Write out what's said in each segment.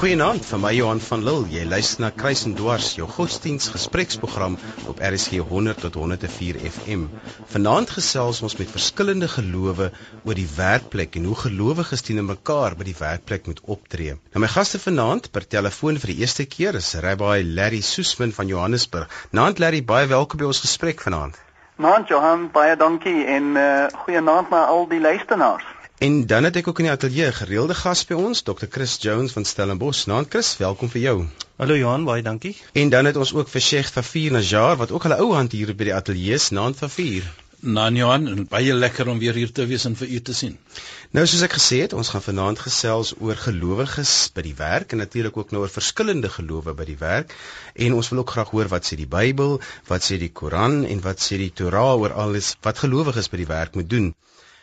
Goeienaand van my Johan van Lille. Jy luister na Kruis en Dwars, jou godsdiens gespreksprogram op RSG 100 tot 104 FM. Vanaand gesels ons met verskillende gelowe oor die werkplek en hoe gelowiges teenoor mekaar by die werkplek moet optree. Nou my gaste vanaand per telefoon vir die eerste keer is Rabbi Larry Soesman van Johannesburg. Naand Larry, baie welkom by ons gesprek vanaand. Naand Johan, baie dankie en uh, goeienaand aan al die luisteraars. En dan het ek ook in die ateljee gereelde gas by ons, Dr. Chris Jones van Stellenbosch. Naam Chris, welkom vir jou. Hallo Johan, baie dankie. En dan het ons ook vir Sheikh Tafir Najjar wat ook hulle ou hand hier by die ateljee is, naam Tafir. Nan Johan, baie lekker om weer hier te wees en vir u te sien. Nou soos ek gesê het, ons gaan vanaand gesels oor gelowiges by die werk en natuurlik ook nou oor verskillende gelowe by die werk. En ons wil ook graag hoor wat sê die Bybel, wat sê die Koran en wat sê die Torah oor alles wat gelowiges by die werk moet doen.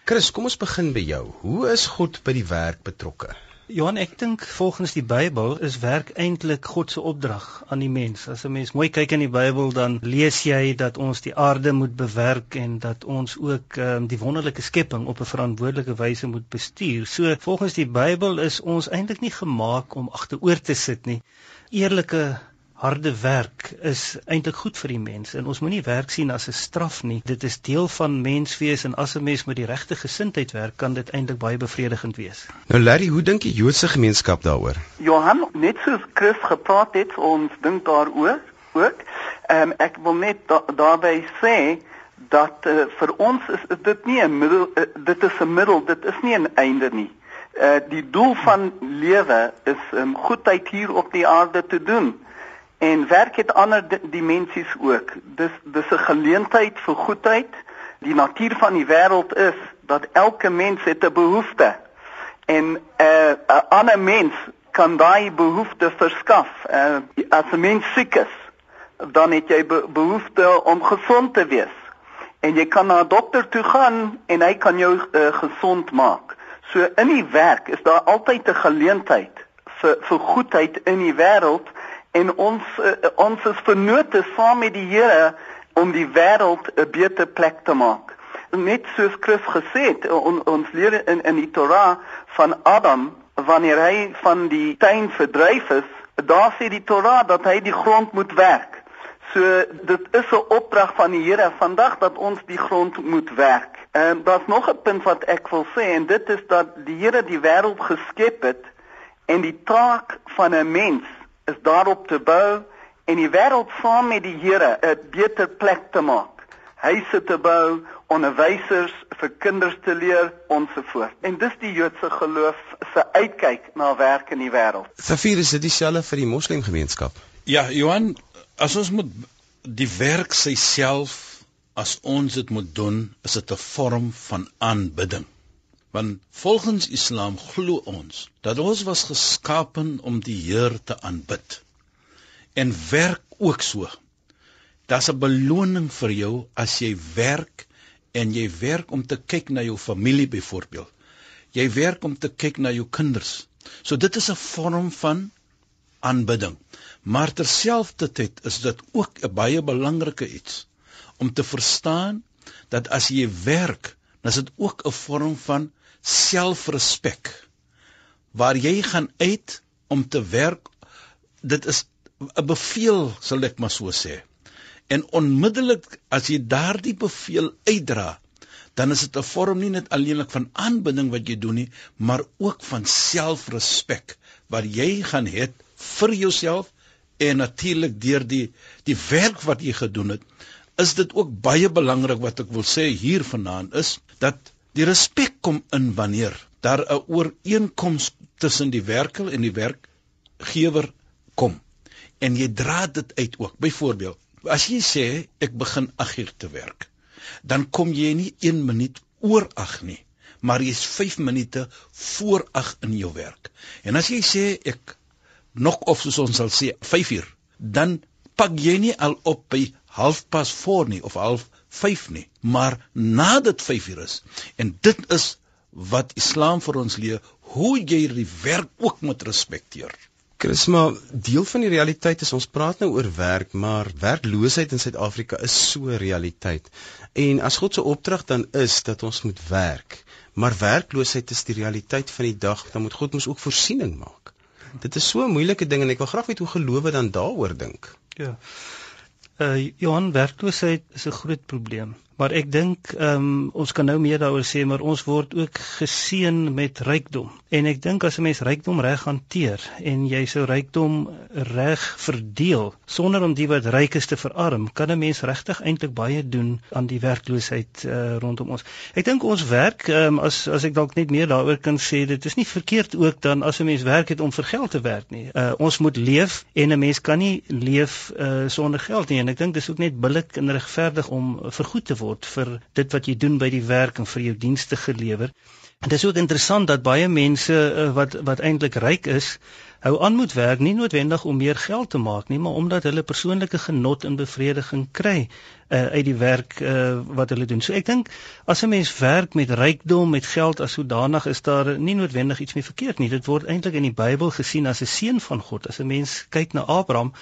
Chris, kom ons begin by jou. Hoe is God by die werk betrokke? Johan, ek dink volgens die Bybel is werk eintlik God se opdrag aan die mens. As 'n mens mooi kyk in die Bybel, dan lees jy dat ons die aarde moet bewerk en dat ons ook um, die wonderlike skepping op 'n verantwoordelike wyse moet bestuur. So, volgens die Bybel is ons eintlik nie gemaak om agteroor te sit nie. Eerlike harde werk is eintlik goed vir die mens en ons moenie werk sien as 'n straf nie. Dit is deel van menswees en as 'n mens met die regte gesindheid werk, kan dit eintlik baie bevredigend wees. Nou Larry, hoe dink die Joodse gemeenskap daaroor? Johan, net soos Chris gepraat het, ons dink daaroor ook. Ehm um, ek wil net da daarby sê dat uh, vir ons is, is dit nie 'n middel uh, dit is 'n middel, dit is nie 'n einde nie. Uh die doel van lewe is om um, goedheid hier op die aarde te doen. En werk het ander dimensies ook. Dis dis 'n geleentheid vir goedheid. Die natuur van die wêreld is dat elke mens het 'n behoefte. En 'n uh, 'n ander mens kan daai behoefte verskaf. Uh, as 'n mens siek is, dan het jy be behoefte om gesond te wees. En jy kan na 'n dokter toe gaan en hy kan jou uh, gesond maak. So in die werk is daar altyd 'n geleentheid vir vir goedheid in die wêreld en ons uh, ons is vernote saam met die Here om die wêreld 'n beter plek te maak. Net soos Chris gesê het, on, ons leer in in die Torah van Adam wanneer hy van die tuin verdryf is, daar sê die Torah dat hy die grond moet werk. So dit is 'n opdrag van die Here vandag dat ons die grond moet werk. En daar's nog 'n punt wat ek wil sê en dit is dat die Here die wêreld geskep het en die taak van 'n mens is daarop te bou en die wêreld saam met die Here 'n beter plek te maak. Huise te bou, onderwysers vir kinders te leer ensovoorts. En dis die Joodse geloof se uitkyk na werk in die wêreld. Safir is dit dieselfde vir die moslimgemeenskap? Ja, Johan, as ons moet die werk self as ons dit moet doen, is dit 'n vorm van aanbidding. Want volgens Islam glo ons dat ons was geskapen om die Heer te aanbid. En werk ook so. Daar's 'n beloning vir jou as jy werk en jy werk om te kyk na jou familie byvoorbeeld. Jy werk om te kyk na jou kinders. So dit is 'n vorm van aanbidding. Maar terselfdertyd is dit ook 'n baie belangrike iets om te verstaan dat as jy werk, dan is dit ook 'n vorm van selfrespek waar jy gaan uit om te werk dit is 'n beveel sal ek maar so sê. En onmiddellik as jy daardie beveel uitdra dan is dit 'n vorm nie net alleenlik van aanbidding wat jy doen nie maar ook van selfrespek waar jy gaan het vir jouself en natuurlik deur die die werk wat jy gedoen het is dit ook baie belangrik wat ek wil sê hier vanaand is dat Die respek kom in wanneer daar 'n ooreenkoms tussen die werker en die werkgewer kom. En jy dra dit uit ook. Byvoorbeeld, as jy sê ek begin 8 uur te werk, dan kom jy nie 1 minuut oor 8 nie, maar jy's 5 minute voor 8 in jou werk. En as jy sê ek nog of soos ons sal sê 5 uur, dan pak jy nie al op by halfpas voor nie of half 5 nie, maar nadat 5 uur is. En dit is wat Islam vir ons leer, hoe jy die werk ook moet respekteer. Chrisma, deel van die realiteit is ons praat nou oor werk, maar werkloosheid in Suid-Afrika is so 'n realiteit. En as God se opdrag dan is dat ons moet werk, maar werkloosheid is die realiteit van die dag, dan moet God mos ook voorsiening maak. Dit is so 'n moeilike ding en ek wil graag weet hoe gelowe dan daaroor dink. Ja. Uh Johan werkloosheid is 'n groot probleem. Maar ek dink ehm um, ons kan nou meer daaroor sê, maar ons word ook geseën met rykdom. En ek dink as 'n mens rykdom reg hanteer en jy sou rykdom reg verdeel sonder om die wat ryk is te verarm, kan 'n mens regtig eintlik baie doen aan die werkloosheid uh, rondom ons. Ek dink ons werk ehm um, as as ek dalk net meer daaroor kan sê, dit is nie verkeerd ook dan as 'n mens werk het om vir geld te werk nie. Uh, ons moet leef en 'n mens kan nie leef uh, sonder geld nie en ek dink dis ook net billik en regverdig om vergoed te word word vir dit wat jy doen by die werk en vir jou dienste gelewer. En dit is ook interessant dat baie mense uh, wat wat eintlik ryk is, hou aan moet werk nie noodwendig om meer geld te maak nie, maar omdat hulle persoonlike genot en bevrediging kry uh, uit die werk uh, wat hulle doen. So ek dink as 'n mens werk met rykdom, met geld as sodanig is daar nie noodwendig iets mee verkeerd nie. Dit word eintlik in die Bybel gesien as 'n seën van God. As 'n mens kyk na Abraham,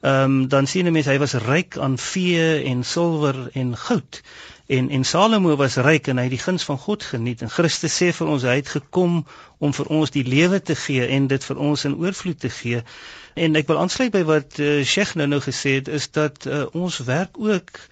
ehm um, dan sien 'n mens hy was ryk aan vee en silwer en goud. En en Salomo was ryk en hy het die guns van God geniet en Christus sê vir ons hy het gekom om vir ons die lewe te gee en dit vir ons in oorvloed te gee. En ek wil aansluit by wat uh, Sheikh nou nou gesê het is dat uh, ons werk ook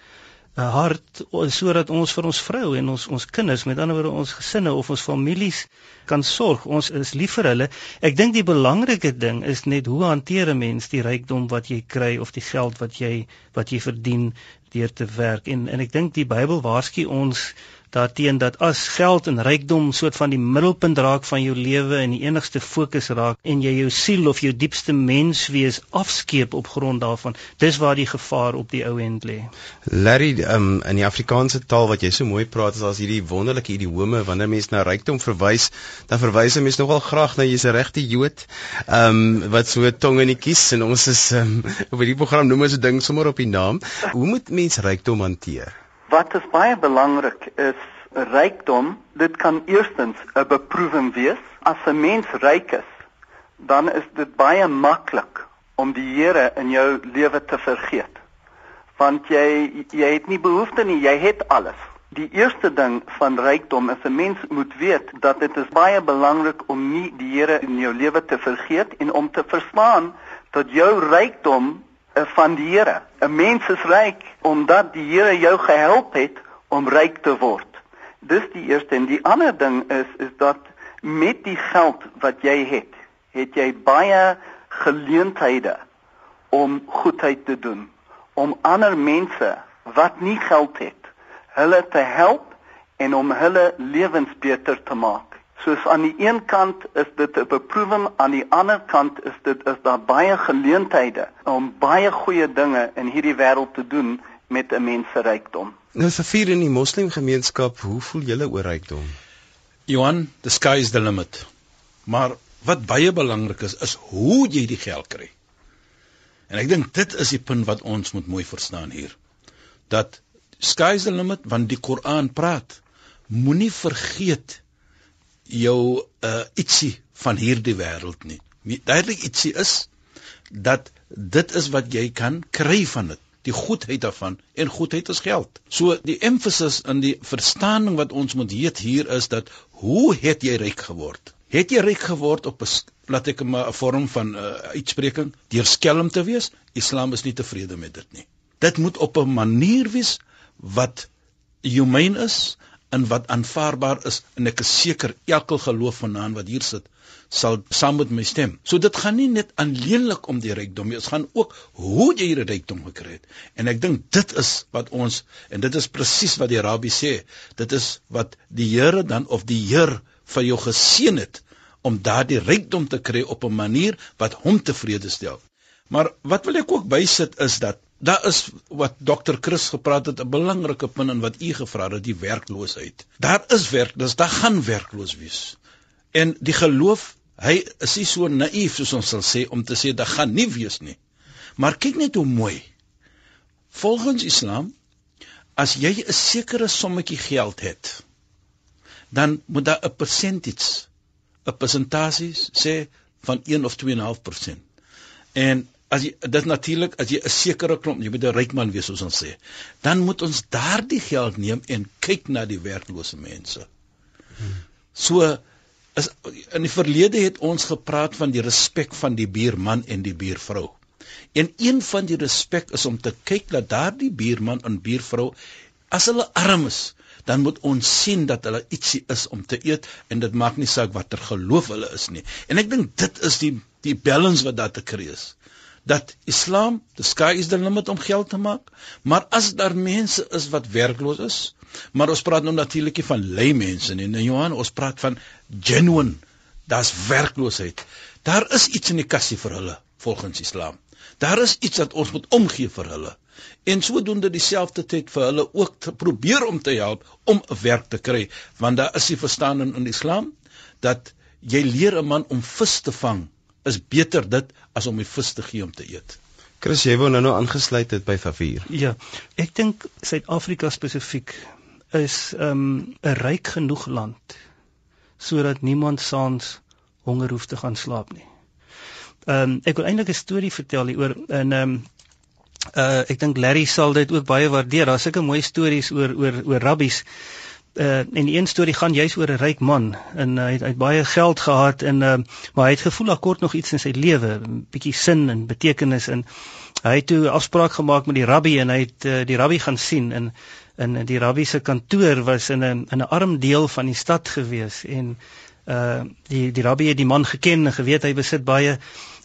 uh, hard sodat ons vir ons vrou en ons ons kinders, met ander woorde ons gesinne of ons families kan sorg. Ons is lief vir hulle. Ek dink die belangrike ding is net hoe hanteer 'n mens die rykdom wat jy kry of die geld wat jy wat jy verdien deur te werk. En en ek dink die Bybel waarsku ons daarteen dat as geld en rykdom soort van die middelpunt raak van jou lewe en die enigste fokus raak en jy jou siel of jou diepste menswees afskeep op grond daarvan, dis waar die gevaar op die ou end lê. Larry, um, in die Afrikaanse taal wat jy so mooi praat, is as hierdie wonderlike idiome wanneer mens na rykdom verwys, dan verwys 'n mens nogal graag na jy's 'n regte Jood. Ehm um, wat so tong in die kies en ons is um, op hierdie program noem ons 'n ding sommer op die naam. Hoe moet mens rykdom hanteer? Wat is baie belangrik is rykdom. Dit kan eerstens 'n beproewing wees. As 'n mens ryk is, dan is dit baie maklik om die Here in jou lewe te vergeet. Want jy jy het nie behoefte nie, jy het alles. Die eerste ding van rykdom is 'n mens moet weet dat dit is baie belangrik om nie die Here in jou lewe te vergeet en om te verstaan dat jou rykdom van die Here. 'n Mens is ryk omdat die Here jou gehelp het om ryk te word. Dis die eerste en die ander ding is is dat met die geld wat jy het, het jy baie geleenthede om goedheid te doen, om ander mense wat nie geld het, hulle te help en om hulle lewens beter te maak. Soos aan die een kant is dit 'n beproewing, aan die ander kant is dit is daar baie geleenthede om baie goeie dinge in hierdie wêreld te doen met 'n mens se rykdom. Nou vir vier in die moslimgemeenskap, hoe voel julle oor rykdom? Johan, the sky is the limit. Maar wat baie belangrik is, is hoe jy die geld kry. En ek dink dit is die punt wat ons moet mooi verstaan hier. Dat sky is the limit want die Koran praat. Moenie vergeet jou uh ietsie van hierdie wêreld nie. Duidelik ietsie is dat dit is wat jy kan kry van dit, die goedheid daarvan en goedheid is geld. So die emphasis in die verstaaning wat ons moet weet hier is dat hoe het jy ryk geword? Het jy ryk geword op 'n laat ek 'n vorm van uh, uitspreking deur skelm te wees? Islam is nie tevrede met dit nie. Dit moet op 'n manier wees wat humane is, in wat aanvaarbaar is en ek is seker elke geloof vanaand wat hier sit sal saam met my stem. So dit gaan nie net alleenlik om die rykdom nie, dit gaan ook hoe jy hierdie rykdom gekry het. En ek dink dit is wat ons en dit is presies wat die rabbi sê, dit is wat die Here dan of die Heer vir jou geseën het om daardie rykdom te kry op 'n manier wat hom tevrede stel. Maar wat wil ek ook bysit is dat Daar is wat dokter Chris gepraat het 'n belangrike punt in wat u gevra het, die werkloosheid. Daar is werk, dis daar gaan werkloos wees. En die geloof, hy is nie so naïef soos ons sal sê om te sê dit gaan nie wees nie. Maar kyk net hoe mooi. Volgens Islam, as jy 'n sekere sommetjie geld het, dan moet daar 'n percentage, 'n persentasie sê van 1 of 2.5%. En as jy dit natuurlik as jy 'n sekere klomp jy moet 'n ryk man wees soos ons sê dan moet ons daardie geld neem en kyk na die werklose mense so is in die verlede het ons gepraat van die respek van die buurman en die buurvrou. En een van die respek is om te kyk dat daardie buurman en buurvrou as hulle arm is, dan moet ons sien dat hulle ietsie is om te eet en dit maak nie saak watter geloof hulle is nie. En ek dink dit is die die balance wat daar te kry is. Dat Islam, the sky is the limit om geld te maak, maar as daar mense is wat werkloos is, maar ons praat nou natuurlik nie van lei mense nie. Nee, Johan, ons praat van genuine. Daar's werkloosheid. Daar is iets in die kassie vir hulle volgens Islam. Daar is iets wat ons moet omgee vir hulle. En sodoende dieselfde tyd vir hulle ook te probeer om te help om 'n werk te kry, want daar is die verstaan in Islam dat jy leer 'n man om vis te vang is beter dit as om die vis te gee om te eet. Chris, jy wou nou nou aangesluit het by Favier. Ja, ek dink Suid-Afrika spesifiek is 'n um, ryk genoeg land sodat niemand saans honger hoef te gaan slaap nie. Ehm um, ek wil eintlik 'n storie vertel hieroor in ehm um, uh ek dink Larry sal dit ook baie waardeer. Daar's sulke mooi stories oor oor oor rabbies. Uh en die een storie gaan juis oor 'n ryk man en uh, hy het, hy het baie geld gehad en uh maar hy het gevoel daar kort nog iets in sy lewe, 'n bietjie sin en betekenis en hy het toe afspraak gemaak met die rabbi en hy het uh, die rabbi gaan sien en in die rabbi se kantoor was in 'n in 'n arm deel van die stad gewees en uh die die rabbi het die man geken en geweet hy besit baie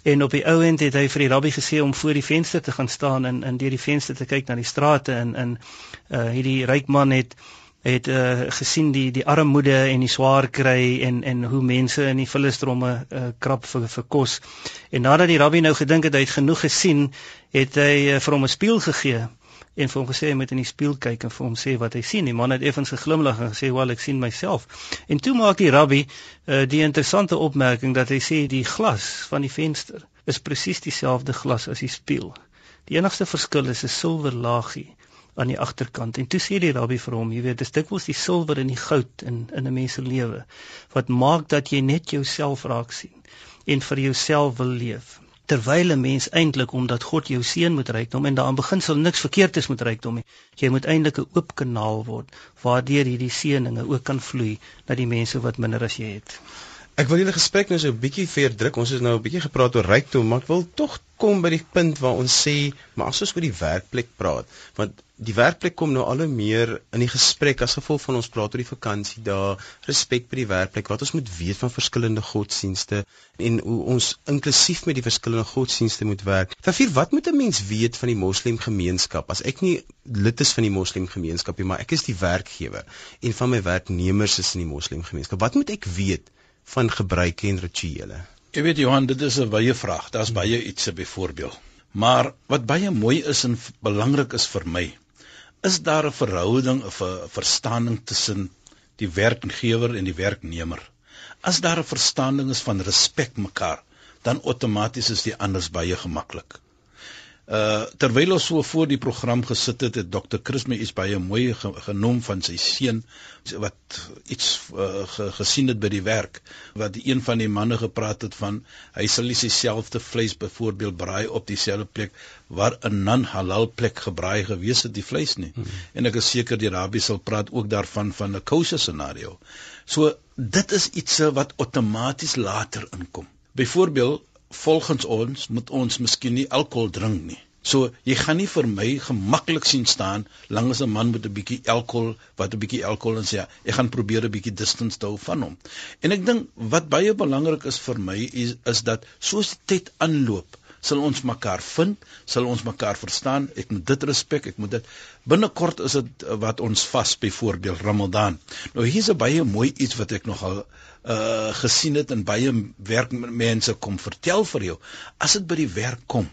en op die ou end het hy vir die rabbi gesê om voor die venster te gaan staan en in deur die venster te kyk na die strate en in uh hierdie ryk man het het uh gesien die die armoede en die swaar kry en en hoe mense in die vullestromme uh krap vir vir kos en nadat die rabbi nou gedink het hy het genoeg gesien het hy uh, vir hom 'n spieël gegee en vir hom gesê hy moet in die spieël kyk en vir hom sê wat hy sien. Die man het effens geglimlag en gesê, "Wel, ek sien myself." En toe maak die rabbi uh, die interessante opmerking dat hy sê die glas van die venster is presies dieselfde glas as die spieël. Die enigste verskil is 'n silwer laagie aan die agterkant. En toe sê die rabbi vir hom, jy weet, dis dikwels die silwer en die goud in in 'n mens se lewe wat maak dat jy net jouself raak sien en vir jouself wil leef terwyl 'n mens eintlik omdat God jou seën moet rykdom en daarin beginsel niks verkeerd is met rykdom nie. Jy moet eintlik 'n oop kanaal word waardeur hierdie seëninge ook kan vloei na die mense wat minder as jy het. Ek wil julle gesprek nou so 'n bietjie verdruk. Ons het nou 'n bietjie gepraat oor rykdom, maar ek wil tog kom by die punt waar ons sê, maar as ons oor die werkplek praat, want die werkplek kom nou al hoe meer in die gesprek as gevolg van ons praat oor die vakansie daar, respek by die werkplek, wat ons moet weet van verskillende godsdienste en hoe ons inklusief met die verskillende godsdienste moet werk. Vervier, wat moet 'n mens weet van die moslemgemeenskap as ek nie lid is van die moslemgemeenskap nie, maar ek is die werkgewer en van my werknemers is in die moslemgemeenskap. Wat moet ek weet? Van gebruike en rituele? Jy weet Johan, dit is 'n baie vraag. Daar's baie iets byvoorbeeld. Maar wat baie mooi is en belangrik is vir my, is daar 'n verhouding of 'n verstaaning tussen die werkgewer en die werknemer. As daar 'n verstaaning is van respek mekaar, dan outomaties is die anders baie gemaklik. Uh terwyl ons so voor die program gesit het, het Dr. Chris my iets baie mooi ge genoem van sy seun wat iets uh, ge gesien het by die werk wat een van die manne gepraat het van hy sal nie dieselfde vleis byvoorbeeld braai op dieselfde plek waar 'n non halal plek gebraai gewees het die vleis nie. Hmm. En ek is seker die rabbi sal praat ook daarvan van 'n kosher scenario. So dit is iets wat outomaties later inkom. Byvoorbeeld volgens ons moet ons miskien nie alkohol drink nie. So jy gaan nie vir my gemaklik sien staan langs 'n man met 'n bietjie alkohol wat 'n bietjie alkohol en sê ja, ek gaan probeer 'n bietjie distance hou van hom. En ek dink wat baie belangrik is vir my is is dat soos die tyd aanloop, sal ons mekaar vind, sal ons mekaar verstaan. Ek moet dit respek, ek moet dit binnekort is dit wat ons vas byvoorbeeld Ramadan. Nou hier's 'n baie mooi iets wat ek nogal uh gesien het en baie werkmense kom vertel vir jou as dit by die werk kom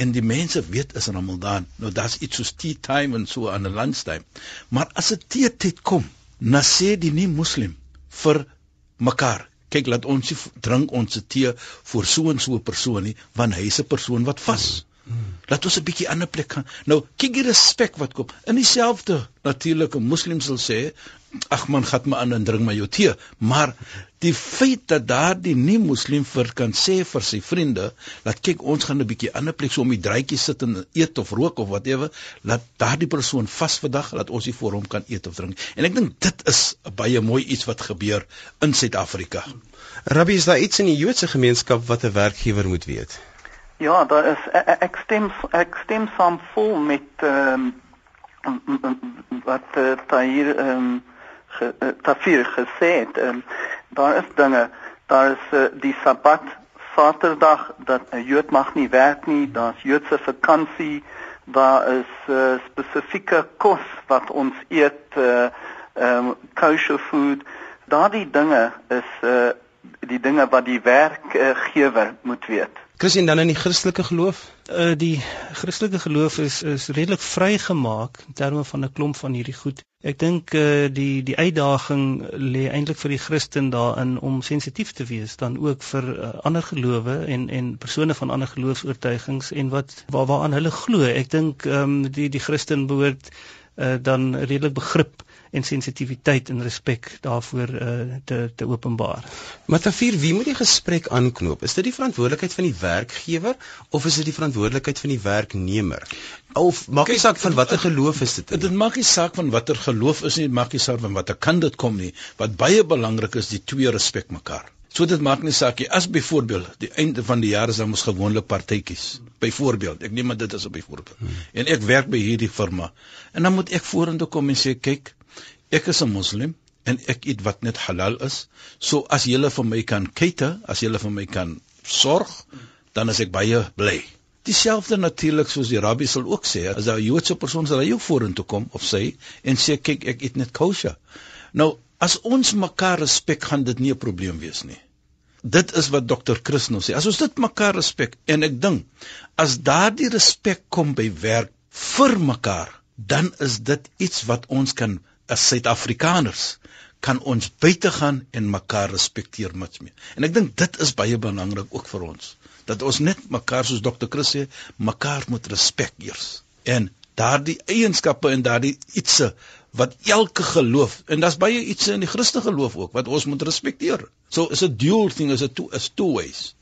en die mense weet is Ramadan nou daar's iets soos tea time en so aan 'n lunchtime maar as dit tee tyd kom na sê die nie moslim vir mekaar kyk laat ons drink ons tee vir so en so 'n persoon nie want hy is 'n persoon wat vas. Laat ons 'n bietjie ander plek gaan. Nou, kyk die respek wat kom. In dieselfde natuurlike moslims sal sê ag man, gat my aan en drink my jou tee, maar die feit dat daardie nie moslim vir kan sê vir sy vriende dat kyk ons gaan 'n bietjie ander plek so om die draadjie sit en eet of rook of whatever laat daardie persoon vas vandag dat ons nie vir hom kan eet of drink. En ek dink dit is baie mooi iets wat gebeur in Suid-Afrika. Rabbi is daar iets in die Joodse gemeenskap wat 'n werkgewer moet weet? Ja, daar is e, e, ek stem ek stem saam vol met ehm um, wat uh, daar hier ehm um, ge, uh, Tafir gesê het. Um, daar is dinge, daar is uh, die Sabbat Saterdag dat 'n Jood mag nie werk nie, daar's Joodse vakansie, daar is uh, spesifieke kos wat ons eet, uh, um, kosher food. Daardie dinge is uh, die dinge wat die werkgewer uh, moet weet. Christen dan in die Christelike geloof? Uh die Christelike geloof is is redelik vrygemaak in terme van 'n klomp van hierdie goed. Ek dink uh die die uitdaging lê eintlik vir die Christen daarin om sensitief te wees dan ook vir uh, ander gelowe en en persone van ander geloofs-oortuigings en wat waar waaraan hulle glo. Ek dink ehm um, die die Christen behoort uh dan redelik begrip en sensitiwiteit en respek daarvoor uh, te te openbaar. Maar Tafir, wie moet die gesprek aanknoop? Is dit die verantwoordelikheid van die werkgewer of is dit die verantwoordelikheid van die werknemer? Of maak nie saak van watter geloof is dit? Dit maak nie saak van watter geloof is nie, maak nie saak van watter kan dit kom nie. Wat baie belangrik is, die twee respek mekaar. So dit maak nie saak nie as byvoorbeeld die einde van die jaar is dan ons gewoonlik partytjies. Byvoorbeeld, ek neem maar dit as 'n byvoorbeeld. Hmm. En ek werk by hierdie firma. En dan moet ek vorentoe kom en sê, kyk, ek is 'n moslim en ek eet wat net halal is. So as julle vir my kan cater, as julle vir my kan sorg, dan is ek baie bly. Dieselfde natuurlik soos die rabbi sal ook sê, as 'n Joodse persoon sal hy ook vorentoe kom of sê en sê kyk ek eet net kosher. Nou, as ons mekaar respek, gaan dit nie 'n probleem wees nie. Dit is wat dokter Chris nou sê. As ons dit mekaar respek en ek dink as daardie respek kom by werk vir mekaar, dan is dit iets wat ons kan as Suid-Afrikaners kan ons buite gaan en mekaar respekteer met meer. En ek dink dit is baie belangrik ook vir ons dat ons net mekaar soos Dr. Chris sê, mekaar moet respekteer. En daardie eienskappe en daardie ietsie wat elke geloof en daar's baie ietsie in die Christelike geloof ook wat ons moet respekteer. So is 'n dual thing is 'n two is two ways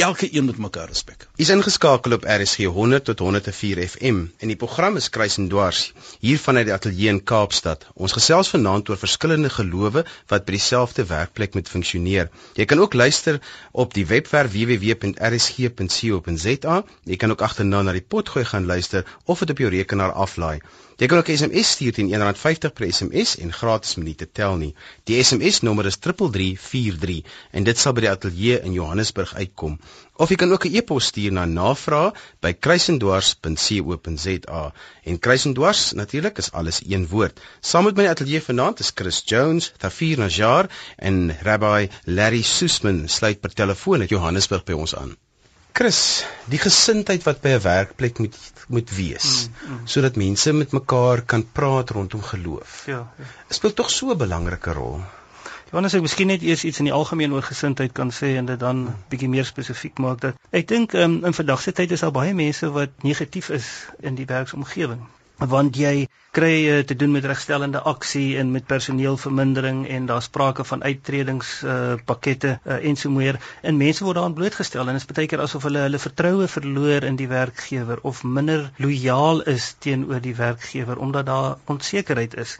elke een met mekaar respek. Is ingeskakel op RSG 100 tot 104 FM en die program is Kruis en Dwars hier vanuit die ateljee in Kaapstad. Ons gesels vanaand oor verskillende gelowe wat by dieselfde werkplek moet funksioneer. Jy kan ook luister op die webwerf www.rsg.co.za. Jy kan ook agterna na die potgooi gaan luister of dit op jou rekenaar aflaai. Jy kan ook 'n SMS stuur teen R1.50 per SMS en gratis minute tel nie. Die SMS nommer is 3343 en dit sal by die ateljee in Johannesburg uitkom. Of jy kan ook 'n e-pos stuur na navraag@kruisendwars.co.za. En kruisendwars natuurlik is alles een woord. Saam met my ateljee vanaand is Chris Jones, Tafir Najjar en Rabbi Larry Sussman sluit per telefoon uit Johannesburg by ons aan. Chris, die gesindheid wat by 'n werkplek moet moet wees mm, mm. sodat mense met mekaar kan praat rondom geloof. Ja. ja. Speel tog so 'n belangrike rol. Johannes, ek miskien net eers iets in die algemeen oor gesindheid kan sê en dit dan bietjie meer spesifiek maak dat ek dink um, in vandag se tyd is daar baie mense wat negatief is in die werksomgewing. Want jy kry uh, te doen met regstellende aksie en met personeelvermindering en daar sprake van uittredings uh, pakkette uh, en so meer. En mense word daaraan blootgestel en dit is baie keer asof hulle hulle vertroue verloor in die werkgewer of minder lojaal is teenoor die werkgewer omdat daar onsekerheid is.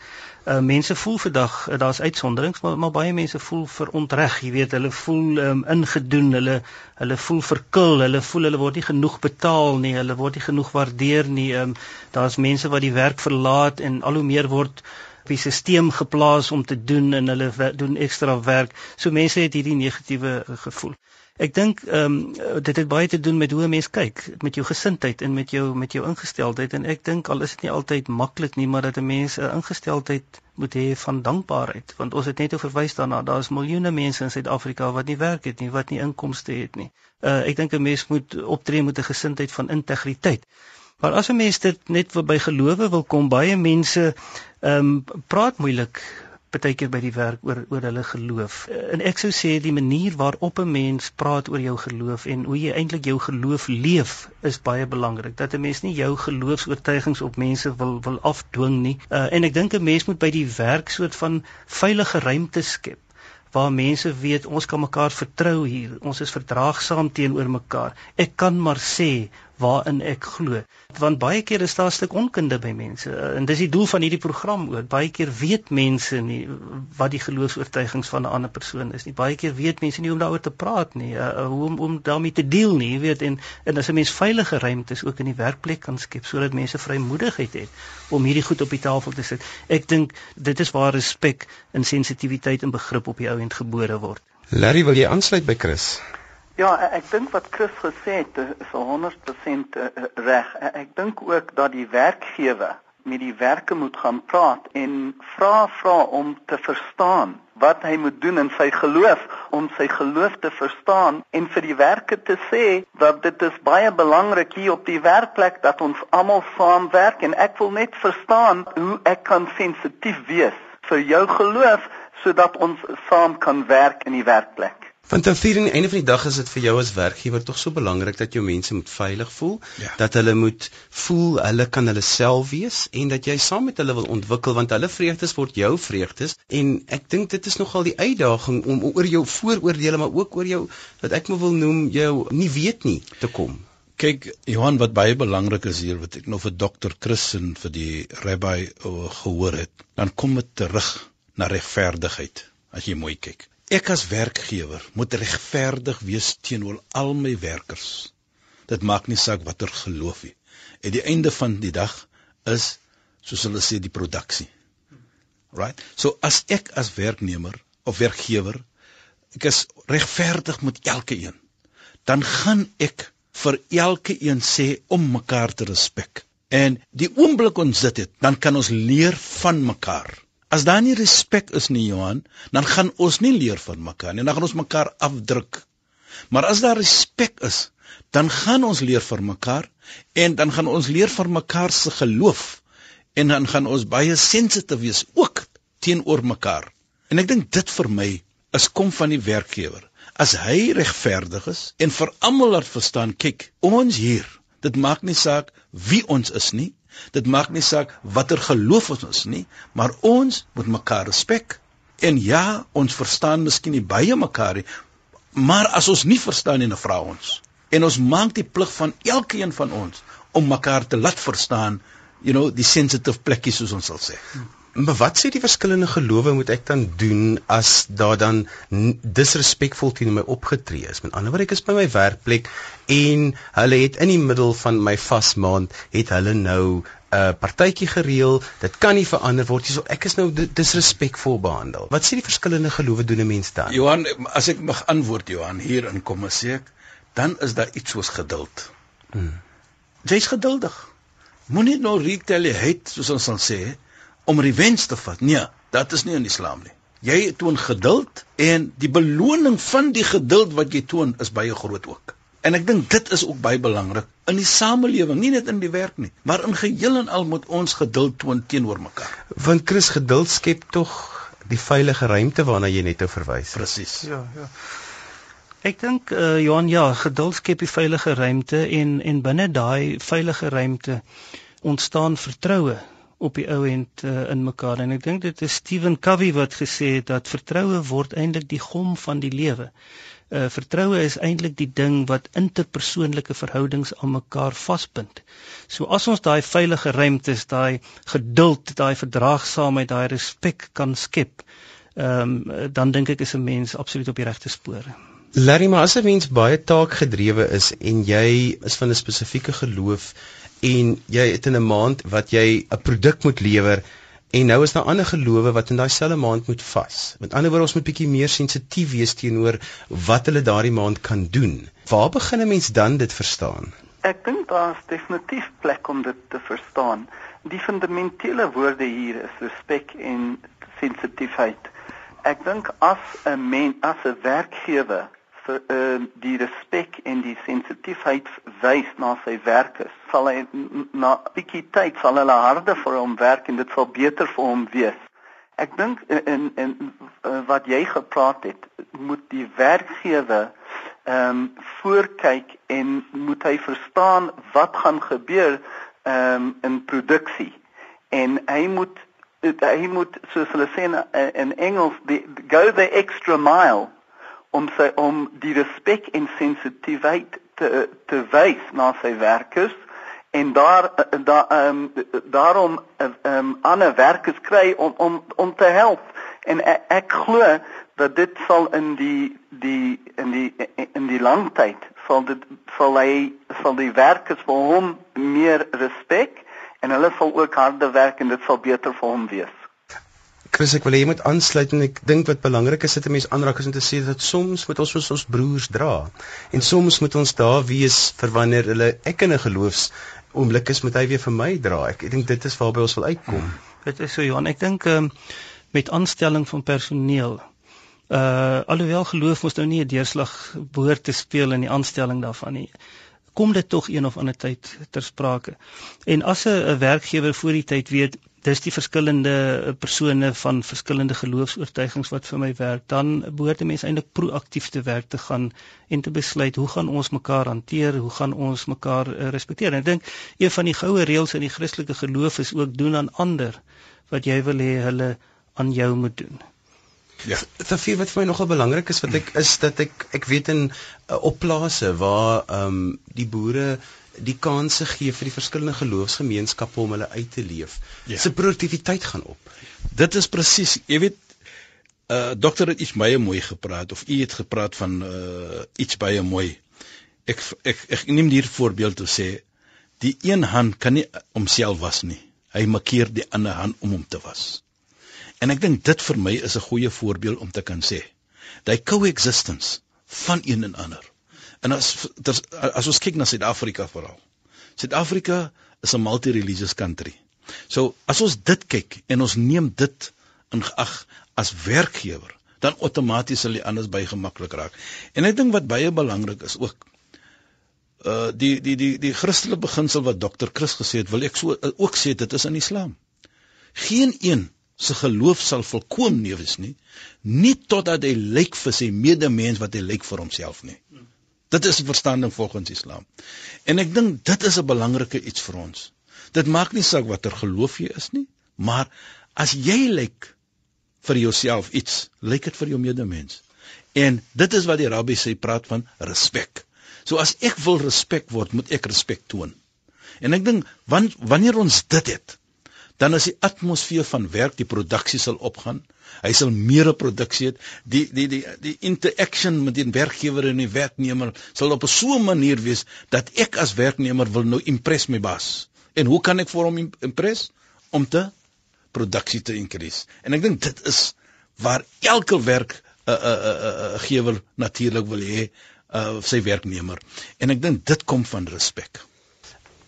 Uh, mense voel vandag uh, daar's uitsonderings maar maar baie mense voel verontreg jy weet hulle voel um, ingedoen hulle hulle voel verkil hulle voel hulle word nie genoeg betaal nie hulle word nie genoeg waardeer nie um, daar's mense wat die werk verlaat en al hoe meer word op die stelsel geplaas om te doen en hulle doen ekstra werk so mense het hierdie negatiewe uh, gevoel Ek dink ehm um, dit het baie te doen met hoe 'n mens kyk, met jou gesindheid en met jou met jou ingesteldheid en ek dink al is dit nie altyd maklik nie, maar dat 'n mens 'n ingesteldheid moet hê van dankbaarheid, want ons het net oor verwys daarna, daar's miljoene mense in Suid-Afrika wat nie werk het nie, wat nie inkomste het nie. Uh ek dink 'n mens moet optree met 'n gesindheid van integriteit. Maar as 'n mens dit net by gelowe wil kom, baie mense ehm um, praat moeilik baie keer by die werk oor oor hulle geloof. Uh, en ek sou sê die manier waarop 'n mens praat oor jou geloof en hoe jy eintlik jou geloof leef is baie belangrik. Dat 'n mens nie jou geloofs-oortuigings op mense wil wil afdwing nie. Uh, en ek dink 'n mens moet by die werk soort van veilige ruimte skep waar mense weet ons kan mekaar vertrou hier. Ons is verdraagsaam teenoor mekaar. Ek kan maar sê waarin ek glo. Want baie keer is daar 'n stuk onkunde by mense en dis die doel van hierdie program ook. Baie keer weet mense nie wat die geloofs-oortuigings van 'n ander persoon is nie. Baie keer weet mense nie hoe om daaroor te praat nie, uh, hoe om om daarmee te deel nie, jy weet en en as 'n mens veilige ruimtes ook in die werkplek kan skep sodat mense vrymoedigheid het om hierdie goed op die tafel te sit. Ek dink dit is waar respek en sensitiwiteit en begrip op die ou end gebore word. Larry, wil jy aansluit by Chris? Ja, ek dink wat Chris gesê het is 100% eh, eh, reg. Ek dink ook dat die werkgewer met die werker moet gaan praat en vra vra om te verstaan wat hy moet doen in sy geloof om sy geloof te verstaan en vir die werker te sê dat dit is baie belangrik hier op die werkplek dat ons almal saamwerk en ek wil net verstaan hoe ek kan sensitief wees vir jou geloof sodat ons saam kan werk in die werkplek. Want dan vir die einde van die dag is dit vir jou as werkgewer tog so belangrik dat jou mense moet veilig voel, ja. dat hulle moet voel hulle kan hulle self wees en dat jy saam met hulle wil ontwikkel want hulle vreugdes word jou vreugdes en ek dink dit is nogal die uitdaging om oor jou vooroordeele maar ook oor jou wat ek wil noem jou nie weet nie te kom. Kyk Johan wat baie belangrik is hier wat ek nou vir dokter Christen vir die rabbi uh, gehoor het, dan kom dit terug na regverdigheid as jy mooi kyk. Ek as werkgewer moet regverdig wees teenoor al my werkers. Dit maak nie saak watter geloof jy. En die einde van die dag is soos hulle sê die produksie. Right? So as ek as werknemer of werkgewer ek is regverdig met elke een, dan gaan ek vir elke een sê om mekaar te respek. En die oomblik ons dit het, dan kan ons leer van mekaar. As daar nie respek is nie, Johan, dan gaan ons nie leer van mekaar nie. Dan gaan ons mekaar afdruk. Maar as daar respek is, dan gaan ons leer van mekaar en dan gaan ons leer van mekaar se geloof en dan gaan ons baie sensitief wees ook teenoor mekaar. En ek dink dit vir my is kom van die werkgewer. As hy regverdig is en vir almal laat verstaan, kyk, ons hier, dit maak nie saak wie ons is nie, Dit maak nie saak watter geloof ons is nie, maar ons moet mekaar respek. En ja, ons verstaan miskien nie baie mekaar nie, maar as ons nie verstaan nie, dan vra ons. En ons maak die plig van elkeen van ons om mekaar te laat verstaan, you know, die sensitive plekkies soos ons sal sê. Maar wat sê die verskillende gelowe moet ek dan doen as daar dan disrespekvol teenoor my opgetree is? Met ander woorde, ek is by my werkplek en hulle het in die middel van my vasmaand het hulle nou 'n uh, partytjie gereël. Dit kan nie verander word nie. So ek is nou disrespekvol behandel. Wat sê die verskillende gelowe doen 'n mens dan? Johan, as ek mag antwoord Johan hier in kom as ek, dan is daar iets soos geduld. Hmm. Jy's geduldig. Moenie nou retaliate soos ons sal sê om revenge te vat. Nee, dit is nie in Islam nie. Jy toon geduld en die beloning van die geduld wat jy toon is baie groot ook. En ek dink dit is ook baie belangrik in die samelewing, nie net in die werk nie, maar in geheel en al moet ons geduld toon teenoor mekaar. Want Chris geduld skep tog die veilige ruimte waarna jy net verwys. Presies. Ja, ja. Ek dink uh, Johan ja, geduld skep die veilige ruimte en en binne daai veilige ruimte ontstaan vertroue op die ou end uh, in mekaar en ek dink dit is Stephen Covey wat gesê het dat vertroue word eintlik die gom van die lewe. Uh vertroue is eintlik die ding wat interpersoonlike verhoudings aan mekaar vasbind. So as ons daai veilige ruimtes, daai geduld, daai verdraagsaamheid, daai respek kan skep, ehm um, dan dink ek is 'n mens absoluut op die regte spore. Larry, maar as 'n mens baie taakgedrewe is en jy is van 'n spesifieke geloof en jy het in 'n maand wat jy 'n produk moet lewer en nou is daar ander gelowe wat in daai selfde maand moet vas. Met ander woorde ons moet bietjie meer sensitief wees teenoor wat hulle daardie maand kan doen. Waar begin 'n mens dan dit verstaan? Ek dink daar is definitief plek om dit te verstaan. Die fundamentele woorde hier is respek en sensitiefheid. Ek dink as 'n mens as 'n werkgewer vir uh, die respek en die sensitiefheid wys na sy werkers sal hy na bietjie tyd sal hulle harder vir hom werk en dit sal beter vir hom wees. Ek dink in in, in wat jy gepraat het, moet die werkgewer ehm um, voorkyk en moet hy verstaan wat gaan gebeur ehm um, in produksie. En hy moet hy moet soos hulle sê in, in Engels die go the extra mile om sy om die respek en sensitiwiteit te te wys na sy werkers en daar daar ehm um, daarom ehm um, ander werkers kry om om om te help en ek, ek glo dat dit sal in die die in die in die lang tyd sal dit sal hy sal die werkers vir hom meer respek en hulle sal ook harder werk en dit sal beter vir hom wees. Chris, ek wil hê jy moet aansluit en ek dink wat belangrik is dit 'n mens aanraak is om te sê dat soms moet ons ons broers dra en soms moet ons daar wees vir wanneer hulle ek in 'n geloofs oomblik is moet hy weer vir my dra. Ek, ek dink dit is waarby ons wil uitkom. Hmm. Dit is so Johan, ek dink um, met aanstelling van personeel uh alhoewel geloof mos nou nie 'n deurslag behoort te speel in die aanstelling daarvan nie kom dit tog een of ander tyd ter sprake. En as 'n werkgewer voor die tyd weet dis die verskillende eh, persone van verskillende geloofs-oortuigings wat vir my werk, dan behoort 'n mens eintlik proaktief te werk te gaan en te besluit hoe gaan ons mekaar hanteer, hoe gaan ons mekaar uh, respekteer. En ek dink een van die goue reëls in die Christelike geloof is ook doen aan ander wat jy wil hê hulle aan jou moet doen. Ja. Vir wat vir my nogal belangrik is wat ek is dat ek ek weet in uh, op plase waar ehm um, die boere die kanse gee vir die verskillende geloofsgemeenskappe om hulle uit te leef. Ja. Se produktiwiteit gaan op. Dit is presies, jy weet uh dokter het iets baie mooi gepraat of u het gepraat van uh iets baie mooi. Ek ek ek neem hier voorbeeld te sê die een hand kan nie homself was nie. Hy makkeer die ander hand om hom te was. En ek dink dit vir my is 'n goeie voorbeeld om te kan sê. Daai coexistence van een en ander. En as as, as ons kyk na Suid-Afrika veral. Suid-Afrika is 'n multi-religious country. So as ons dit kyk en ons neem dit in ag as werkgewer, dan outomaties sal die anders by gemaklik raak. En ek dink wat baie belangrik is ook uh die die die die Christelike beginsel wat Dr. Chris gesê het, wil ek so ook sê dit is in Islam. Geen een se geloof sal volkoom nie wees nie nie totdat hy lyk vir sy medemens wat hy lyk vir homself nie dit is 'n verstanding volgens Islam. En ek dink dit is 'n belangrike iets vir ons. Dit maak nie saak watter geloof jy is nie maar as jy lyk vir jouself iets lyk dit vir jou medemens. En dit is wat die rabbi sê praat van respek. So as ek wil respek word moet ek respek toon. En ek dink wanneer ons dit het dan is die atmosfeer van werk, die produksie sal opgaan. Hy sal meer produksie hê. Die die die die interaction met die werkgewer en die werknemer sal op 'n so 'n manier wees dat ek as werknemer wil nou impress my baas. En hoe kan ek vir hom impress? Om te produksie te increase. En ek dink dit is waar elke werk 'n 'n 'n 'n gewer natuurlik wil hê uh sy werknemer. En ek dink dit kom van respek.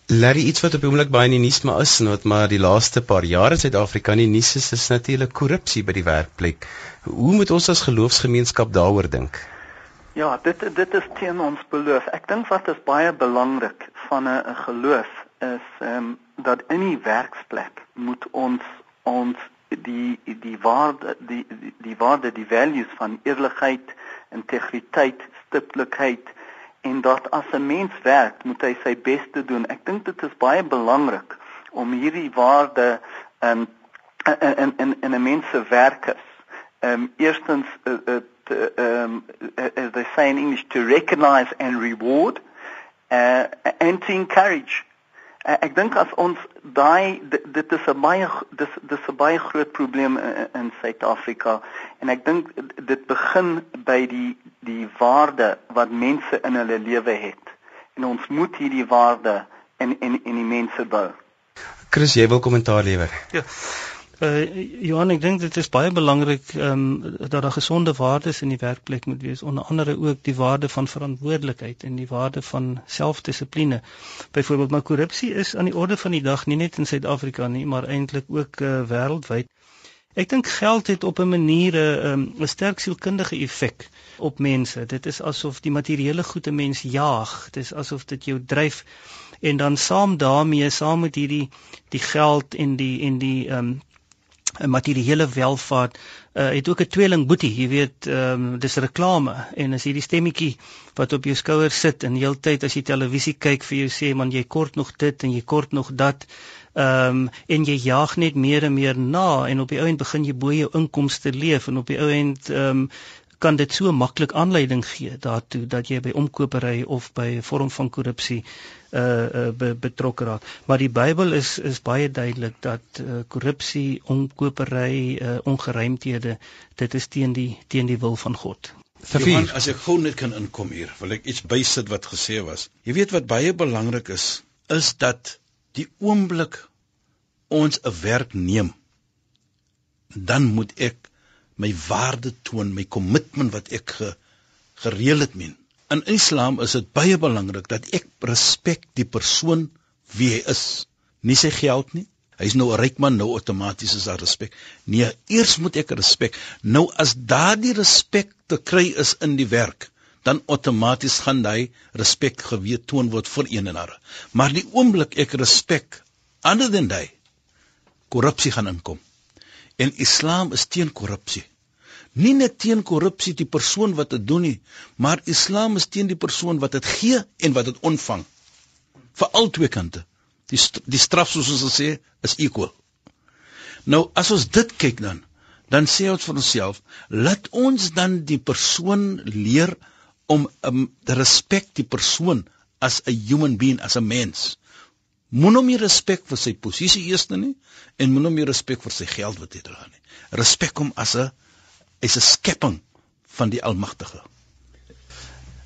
Larry iets wat op die oomblik baie in die nuus maar is en wat maar die laaste paar jare in Suid-Afrika in die nuus is, is natuurlik korrupsie by die werkplek. Hoe moet ons as geloofsgemeenskap daaroor dink? Ja, dit dit is teen ons beloof. Ek dink wat is baie belangrik van 'n geloof is ehm um, dat in die werksplek moet ons ons die die waarde die die waarde die values van eerlikheid, integriteit, stiptelikheid en dat as 'n mens werk, moet hy sy bes te doen. Ek dink dit is baie belangrik om hierdie waarde um, in in in 'n mens se werk is. Ehm um, eerstens uh, uh, um, as they say in English to recognize and reward uh, and to encourage Uh, ek dink as ons daai dit is 'n baie dis dis 'n baie groot probleem in, in Suid-Afrika en ek dink dit begin by die die waarde wat mense in hulle lewe het en ons moet hierdie waarde in in in die mense bou. Chris, jy wil kommentaar lewer? Ja. Uh Johan, ek dink dit is baie belangrik ehm um, dat daar gesonde waardes in die werkplek moet wees, onder andere ook die waarde van verantwoordelikheid en die waarde van selfdissipline. Byvoorbeeld, maar korrupsie is aan die orde van die dag nie net in Suid-Afrika nie, maar eintlik ook uh, wêreldwyd. Ek dink geld het op 'n manier 'n um, 'n sterk sielkundige effek op mense. Dit is asof die materiële goede mens jaag. Dit is asof dit jou dryf en dan saam daarmee, saam met hierdie die geld en die en die ehm um, 'n materiële welvaart uh, het ook 'n tweeling boetie, jy weet, ehm um, dis reklame en as hierdie stemmetjie wat op jou skouer sit en heeltyd as jy televisie kyk vir jou sê man jy kort nog dit en jy kort nog dat ehm um, en jy jaag net meer en meer na en op die ou end begin jy bo jou inkomste leef en op die ou end ehm um, kan dit so maklik aanleiding gee daartoe dat jy by omkopery of by 'n vorm van korrupsie uh, uh be, betrokke raak. Maar die Bybel is is baie duidelik dat uh, korrupsie, omkopery, uh, ongeruimthede dit is teen die teen die wil van God. Johan, as ek gou net kan inkom hier, wil ek iets bysit wat gesê was. Jy weet wat baie belangrik is, is dat die oomblik ons 'n werk neem, dan moet ek my waarde toon, my kommitment wat ek ge, gereël het men. In Islam is dit baie belangrik dat ek respek die persoon wie hy is, nie sy geld nie. Hy's nou 'n ryk man, nou outomaties is daar respek. Nee, eers moet ek respek. Nou as daardie respek te kry is in die werk, dan outomaties gaan hy respek geweet toon word vir een en ander. Maar die oomblik ek respek ander dan hy korrupsie gaan inkom. En Islam is teen korrupsie nie net teen korrupsie die persoon wat dit doen nie, maar Islam is teen die persoon wat dit gee en wat dit ontvang. Vir al twee kante. Die die straf soos ons sê is equal. Nou as ons dit kyk dan, dan sê ons vir onsself, laat ons dan die persoon leer om um, te respek die persoon as 'n human being, as 'n mens. Moenie hom respek vir sy posisie eers nie en moenie hom respek vir sy geld wat hy dra nie. Respek hom as 'n is 'n skepping van die Almagtige.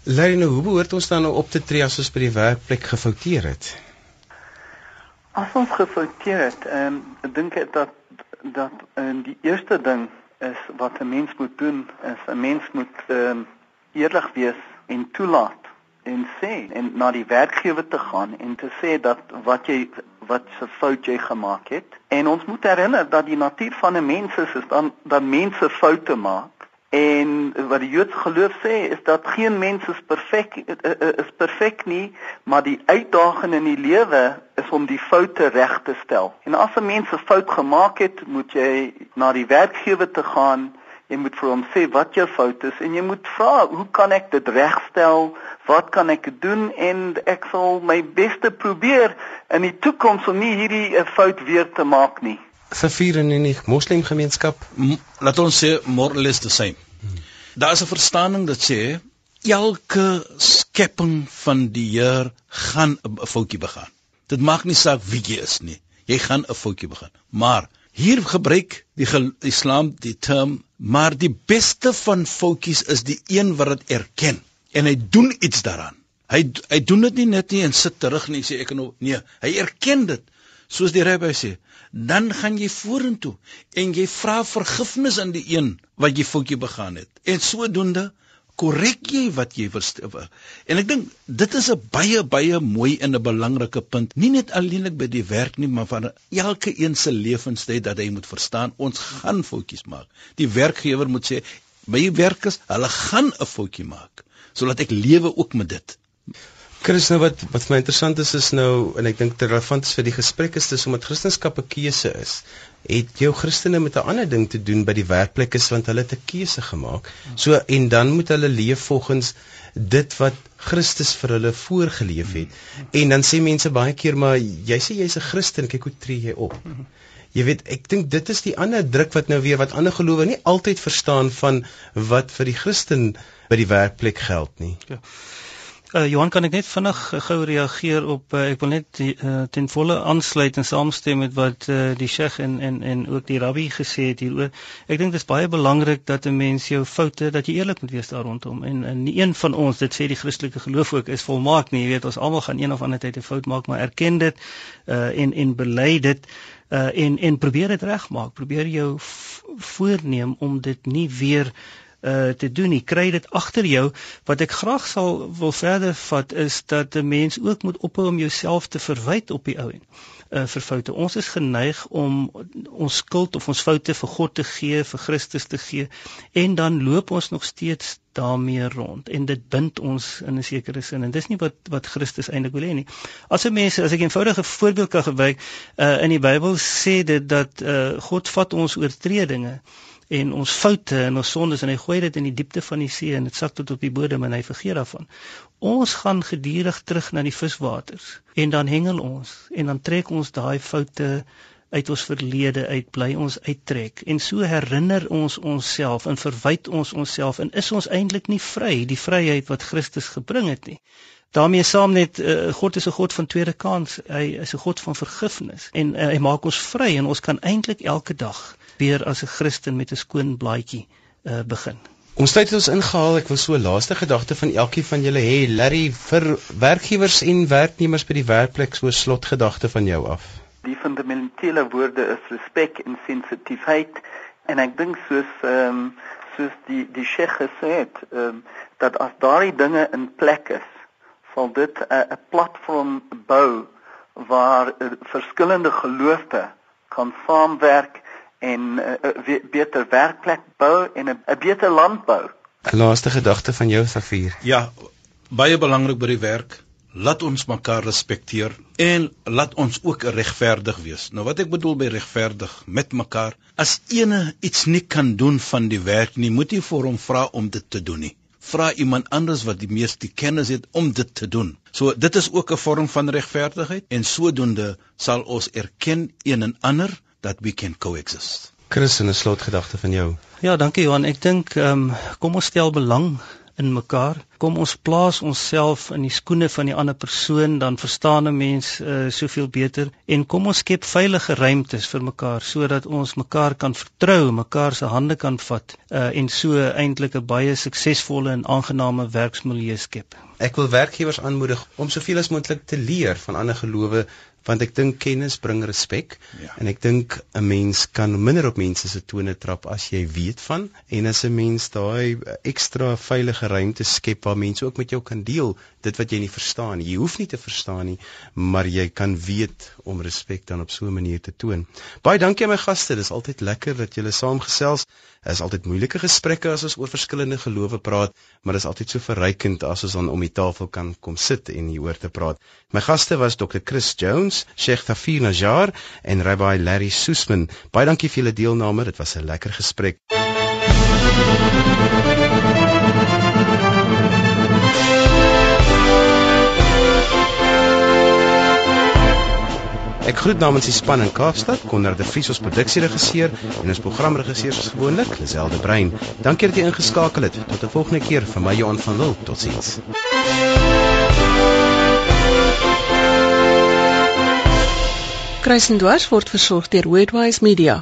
Lene, hoe behoort ons dan nou op te tree as ons by die werkplek gefouteer het? As ons gefouteer het, ehm um, dink ek dat dat um, die eerste ding is wat 'n mens moet doen, is 'n mens moet ehm um, eerlik wees en toelaat en sê en na die werkgewer te gaan en te sê dat wat jy wat se fout jy gemaak het. En ons moet herinner dat die natuur van 'n mens is, is dan dat mense foute maak. En wat die Joodse geloof sê is dat geen mens is perfek eh, eh, is perfek nie, maar die uitdaging in die lewe is om die foute reg te stel. En as 'n mens 'n fout gemaak het, moet jy na die werkgewer te gaan Jy moet vir hom sê wat jou fout is en jy moet vra, hoe kan ek dit regstel? Wat kan ek doen en ek sal my bes te probeer in die toekoms om nie hierdie uh, fout weer te maak nie. Vir vier in die moslimgemeenskap, laat ons sê more or less the same. Hmm. Daar is 'n verstaaning dat sê elke skepping van die Heer gaan 'n foutjie begaan. Dit maak nie saak wie jy is nie. Jy gaan 'n foutjie begaan. Maar Hier gebruik die Islam die term maar die beste van foutjies is die een wat dit erken en hy doen iets daaraan. Hy hy doen dit nie net nie en sit terug en sê ek nou nee, hy erken dit. Soos die rabbi sê, dan gaan jy vorentoe en jy vra vergifnis aan die een wat jy foutjie begaan het. En sodoende korrek jy wat jy verstaan. En ek dink dit is 'n baie baie mooi en 'n belangrike punt, nie net alleenlik by die werk nie, maar van elke een se lewenstyd dat hy moet verstaan ons gaan foutjies maak. Die werkgewer moet sê die werkers, hulle gaan 'n foutjie maak sodat ek lewe ook met dit. Chris, nou wat wat my interessant is is nou en ek dink dit relevant is vir die gesprek is dis omdat Christendom 'n keuse is het jou Christene met 'n ander ding te doen by die werkplek is want hulle het 'n keuse gemaak. So en dan moet hulle leef volgens dit wat Christus vir hulle voorgeleef het. En dan sê mense baie keer maar jy sê jy's 'n Christen, kyk hoe tree jy op. Jy weet, ek dink dit is die ander druk wat nou weer wat ander gelowe nie altyd verstaan van wat vir die Christen by die werkplek geld nie. Ja. Uh, Johan kan ek net vinnig gou reageer op uh, ek wil net uh, ten volle aansluit en saamstem met wat uh, die Sheikh en en en ook die Rabbi gesê het hieroor. Ek dink dit is baie belangrik dat 'n mens jou foute dat jy eerlik moet wees daar rondom en en nie een van ons dit sê die Christelike geloof ook is volmaak nie. Jy weet ons almal gaan een of ander tyd 'n fout maak, maar erken dit uh, en en bely dit uh, en en probeer dit regmaak. Probeer jou voorneem om dit nie weer uh te doen nie. Kry dit agter jou. Wat ek graag sal wil verder vat is dat 'n mens ook moet ophou om jouself te verwyd op die ou en uh, vir foute. Ons is geneig om ons skuld of ons foute vir God te gee, vir Christus te gee en dan loop ons nog steeds daarmee rond en dit bind ons in 'n sekere sin en dis nie wat wat Christus eintlik wil hê nie. As 'n mens as ek 'n eenvoudige voorbeeld kan gebruik, uh, in die Bybel sê dit dat uh, God vat ons oortredinge en ons foute en ons sondes en hy gooi dit in die diepte van die see en dit sak tot op die bodem en hy vergeet daarvan. Ons gaan gedurig terug na die viswaters en dan hengel ons en dan trek ons daai foute uit ons verlede uit bly ons uittrek en so herinner ons onsself en verwyd ons onsself en is ons eintlik nie vry die vryheid wat Christus gebring het nie daarmee saam net uh, God is 'n God van tweede kans hy is 'n God van vergifnis en uh, hy maak ons vry en ons kan eintlik elke dag weer as 'n Christen met 'n skoon blaadjie uh, begin. Ons tyd het ons ingehaal. Ek wil so laaste gedagte van elkeen van julle hê, Larry, vir werkgewers en werknemers by die werkplek so slotgedagte van jou af. Die fundamentele woorde is respek en sensitiwiteit en ek dink soos ehm um, soos die die Sheikh gesê het, ehm um, dat as daardie dinge in plek is, sal dit 'n uh, 'n platform bou waar uh, verskillende geloofte kan saamwerk en 'n uh, uh, beter werkplek bou en 'n beter land bou. 'n Laaste gedagte van jou Safier. Ja, baie belangrik by die werk. Laat ons mekaar respekteer en laat ons ook regverdig wees. Nou wat ek bedoel by regverdig met mekaar, as ene iets nie kan doen van die werk nie, moet jy vir hom vra om dit te doen nie. Vra iemand anders wat die meeste kennis het om dit te doen. So dit is ook 'n vorm van regverdigheid en sodoende sal ons erken een en ander that we can coexist. Chris, 'n slotgedagte van jou. Ja, dankie Johan. Ek dink ehm um, kom ons stel belang in mekaar. Kom ons plaas onsself in die skoene van die ander persoon, dan verstaan 'n mens uh, soveel beter en kom ons skep veilige ruimtes vir mekaar sodat ons mekaar kan vertrou, mekaar se hande kan vat uh, en so eintlik 'n baie suksesvolle en aangename werksmilieu skep. Ek wil werkgewers aanmoedig om soveel as moontlik te leer van ander gelowe want ek dink kennis bring respek ja. en ek dink 'n mens kan minder op mense se tone trap as jy weet van. En as 'n mens daai ekstra veilige ruimte skep waar mense ook met jou kan deel dit wat jy nie verstaan jy hoef nie te verstaan nie maar jy kan weet om respek dan op so 'n manier te toon. Baie dankie aan my gaste. Dis altyd lekker dat julle saamgesels is altyd moeilike gesprekke as ons oor verskillende gelowe praat maar dit is altyd so verrykend as ons dan om die tafel kan kom sit en hieroor te praat my gaste was Dr Chris Jones Sheikh Tafir Najjar en Rabbi Larry Soosman. Baie dankie vir julle deelname. Dit was 'n lekker gesprek. Ek groet namens die span in Kaapstad, Konrad de Vries ons produksieregisseur en ons programregisseur soos gewoonlik, Liselde Brein. Dankie dat jy ingeskakel het. Tot 'n volgende keer van my Johan van Lille. Totsiens. Kruisendwars word versorg deur Worldwide Media.